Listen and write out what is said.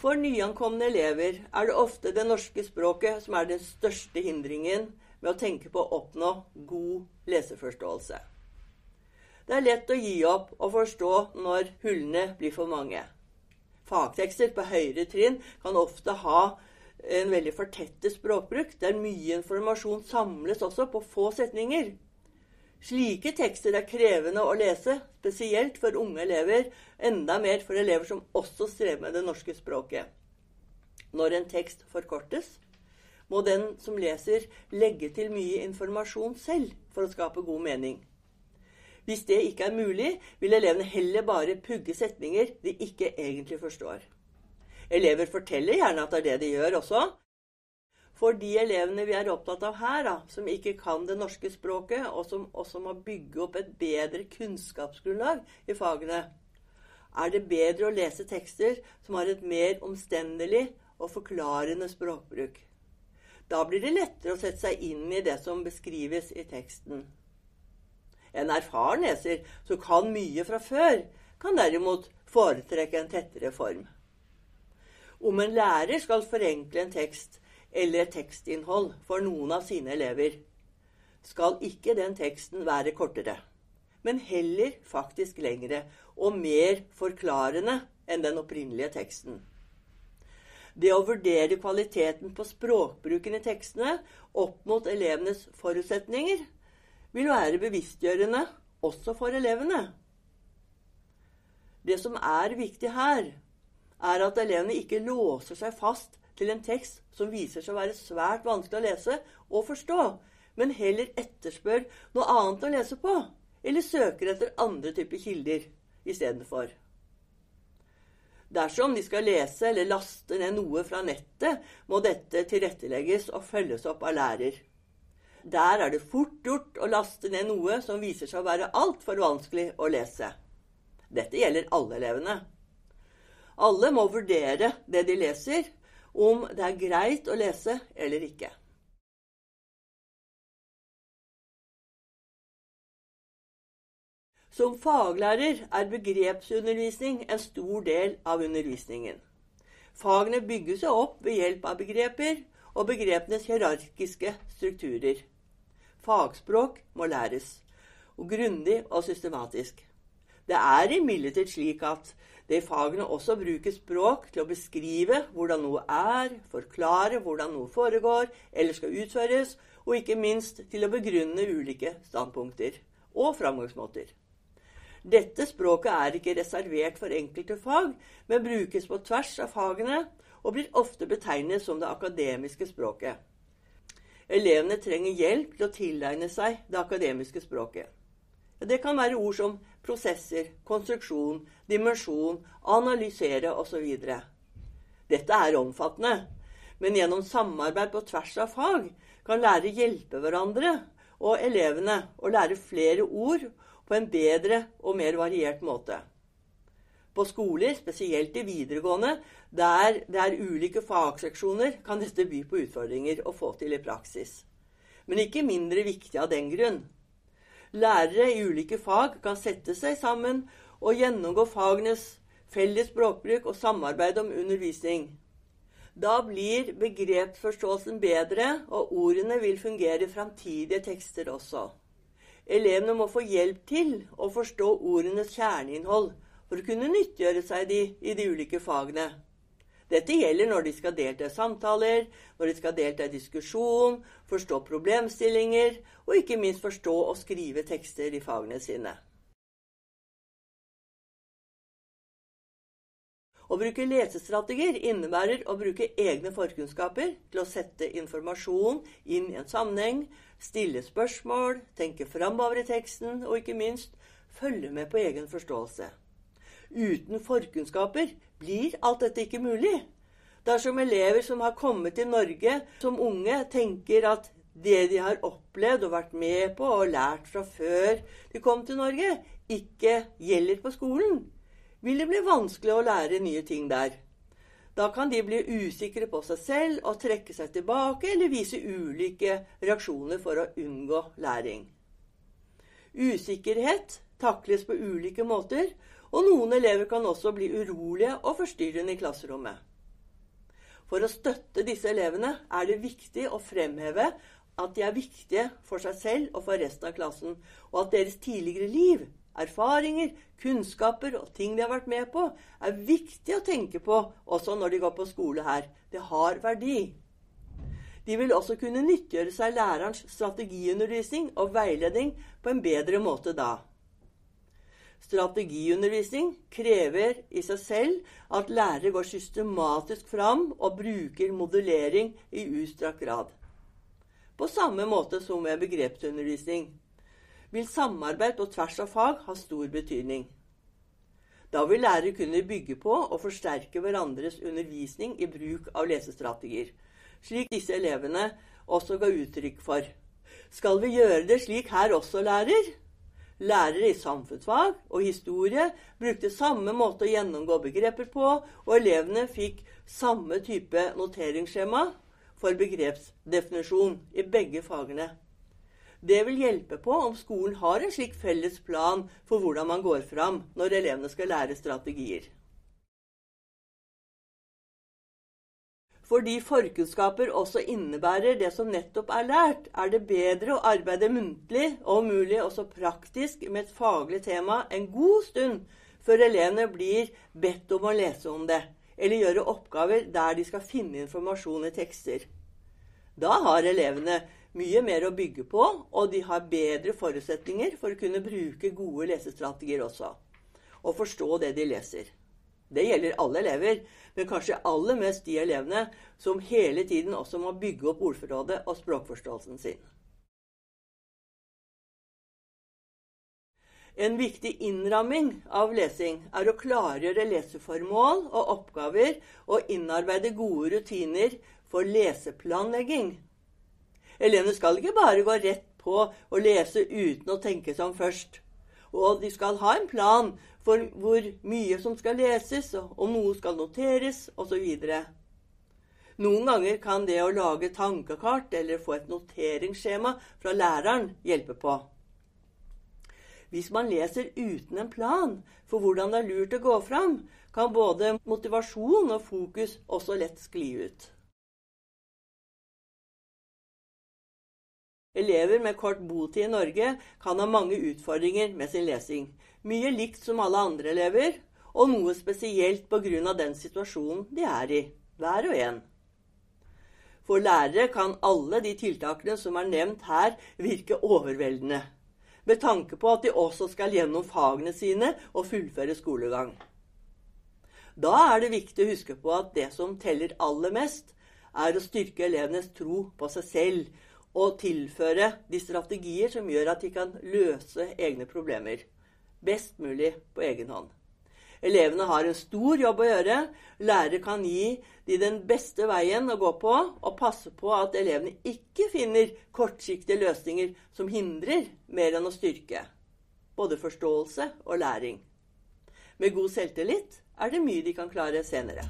For nyankomne elever er det ofte det norske språket som er den største hindringen med å tenke på å oppnå god leseforståelse. Det er lett å gi opp å forstå når hullene blir for mange. Fagtekster på høyere trinn kan ofte ha en veldig fortettet språkbruk, der mye informasjon samles også på få setninger. Slike tekster er krevende å lese, spesielt for unge elever, enda mer for elever som også strever med det norske språket. Når en tekst forkortes, må den som leser, legge til mye informasjon selv for å skape god mening. Hvis det ikke er mulig, vil elevene heller bare pugge setninger de ikke egentlig forstår. Elever forteller gjerne at det er det de gjør også, for de elevene vi er opptatt av her, da, som ikke kan det norske språket, og som også må bygge opp et bedre kunnskapsgrunnlag i fagene, er det bedre å lese tekster som har et mer omstendelig og forklarende språkbruk. Da blir det lettere å sette seg inn i det som beskrives i teksten. En erfaren leser som kan mye fra før, kan derimot foretrekke en tettere form. Om en lærer skal forenkle en tekst, eller tekstinnhold for noen av sine elever, skal ikke den teksten være kortere, men heller faktisk lengre og mer forklarende enn den opprinnelige teksten. Det å vurdere kvaliteten på språkbruken i tekstene opp mot elevenes forutsetninger vil være bevisstgjørende også for elevene. Det som er viktig her, er at elevene ikke låser seg fast til en tekst som viser seg å være svært vanskelig å lese og forstå, men heller etterspør noe annet å lese på, eller søker etter andre typer kilder istedenfor. Dersom de skal lese eller laste ned noe fra nettet, må dette tilrettelegges og følges opp av lærer. Der er det fort gjort å laste ned noe som viser seg å være altfor vanskelig å lese. Dette gjelder alle elevene. Alle må vurdere det de leser, om det er greit å lese eller ikke. Som faglærer er begrepsundervisning en stor del av undervisningen. Fagene bygger seg opp ved hjelp av begreper og begrepenes hierarkiske strukturer. Fagspråk må læres, og grundig og systematisk. Det er imidlertid slik at det i fagene også brukes språk til å beskrive hvordan noe er, forklare hvordan noe foregår eller skal utføres, og ikke minst til å begrunne ulike standpunkter og framgangsmåter. Dette språket er ikke reservert for enkelte fag, men brukes på tvers av fagene og blir ofte betegnet som det akademiske språket. Elevene trenger hjelp til å tilegne seg det akademiske språket. Det kan være ord som prosesser, konstruksjon, dimensjon, analysere osv. Dette er omfattende, men gjennom samarbeid på tvers av fag kan lærere hjelpe hverandre og elevene å lære flere ord på en bedre og mer variert måte. På skoler, spesielt i videregående, der det er ulike fagseksjoner, kan dette by på utfordringer å få til i praksis. Men ikke mindre viktig av den grunn. Lærere i ulike fag kan sette seg sammen og gjennomgå fagenes felles språkbruk og samarbeid om undervisning. Da blir begrepsforståelsen bedre, og ordene vil fungere i framtidige tekster også. Elevene må få hjelp til å forstå ordenes kjerneinnhold for å kunne nyttiggjøre seg de i de ulike fagene. Dette gjelder når de skal delta i samtaler, når de skal delta i diskusjon, forstå problemstillinger og ikke minst forstå og skrive tekster i fagene sine. Å bruke lesestrategier innebærer å bruke egne forkunnskaper til å sette informasjon inn i en sammenheng, stille spørsmål, tenke framover i teksten og ikke minst følge med på egen forståelse. Uten forkunnskaper blir alt dette ikke mulig. Dersom elever som har kommet til Norge som unge, tenker at det de har opplevd og vært med på og lært fra før de kom til Norge, ikke gjelder på skolen, vil det bli vanskelig å lære nye ting der. Da kan de bli usikre på seg selv og trekke seg tilbake eller vise ulike reaksjoner for å unngå læring. Usikkerhet takles på ulike måter, og noen elever kan også bli urolige og forstyrrende i klasserommet. For å støtte disse elevene er det viktig å fremheve at de er viktige for seg selv og for resten av klassen, og at deres tidligere liv, erfaringer, kunnskaper og ting de har vært med på, er viktig å tenke på også når de går på skole her. Det har verdi. De vil også kunne nyttiggjøre seg lærerens strategiundervisning og veiledning på en bedre måte da. Strategiundervisning krever i seg selv at lærere går systematisk fram og bruker modellering i utstrakt grad. På samme måte som ved begrepsundervisning vil samarbeid på tvers av fag ha stor betydning. Da vil lærere kunne bygge på og forsterke hverandres undervisning i bruk av lesestrategier, slik disse elevene også ga uttrykk for. Skal vi gjøre det slik her også, lærer? Lærere i samfunnsfag og historie brukte samme måte å gjennomgå begreper på, og elevene fikk samme type noteringsskjema for begrepsdefinisjon i begge fagene. Det vil hjelpe på om skolen har en slik felles plan for hvordan man går fram når elevene skal lære strategier. Fordi forkunnskaper også innebærer det som nettopp er lært, er det bedre å arbeide muntlig og om mulig også praktisk med et faglig tema en god stund før elevene blir bedt om å lese om det eller gjøre oppgaver der de skal finne informasjon i tekster. Da har elevene mye mer å bygge på, og de har bedre forutsetninger for å kunne bruke gode lesestrategier også. Og forstå det de leser. Det gjelder alle elever, men kanskje aller mest de elevene som hele tiden også må bygge opp ordforrådet og språkforståelsen sin. En viktig innramming av lesing er å klargjøre leseformål og oppgaver og innarbeide gode rutiner for leseplanlegging. Elevene skal ikke bare gå rett på å lese uten å tenke seg om først. Og de skal ha en plan for hvor mye som skal leses, om noe skal noteres, osv. Noen ganger kan det å lage tankekart eller få et noteringsskjema fra læreren hjelpe på. Hvis man leser uten en plan for hvordan det er lurt å gå fram, kan både motivasjon og fokus også lett skli ut. Elever med kort botid i Norge kan ha mange utfordringer med sin lesing. Mye likt som alle andre elever, og noe spesielt pga. den situasjonen de er i, hver og en. For lærere kan alle de tiltakene som er nevnt her, virke overveldende med tanke på at de også skal gjennom fagene sine og fullføre skolegang. Da er det viktig å huske på at det som teller aller mest, er å styrke elevenes tro på seg selv og tilføre de strategier som gjør at de kan løse egne problemer best mulig på egen hånd. Elevene har en stor jobb å gjøre. Lærere kan gi de den beste veien å gå på, og passe på at elevene ikke finner kortsiktige løsninger som hindrer mer enn å styrke både forståelse og læring. Med god selvtillit er det mye de kan klare senere.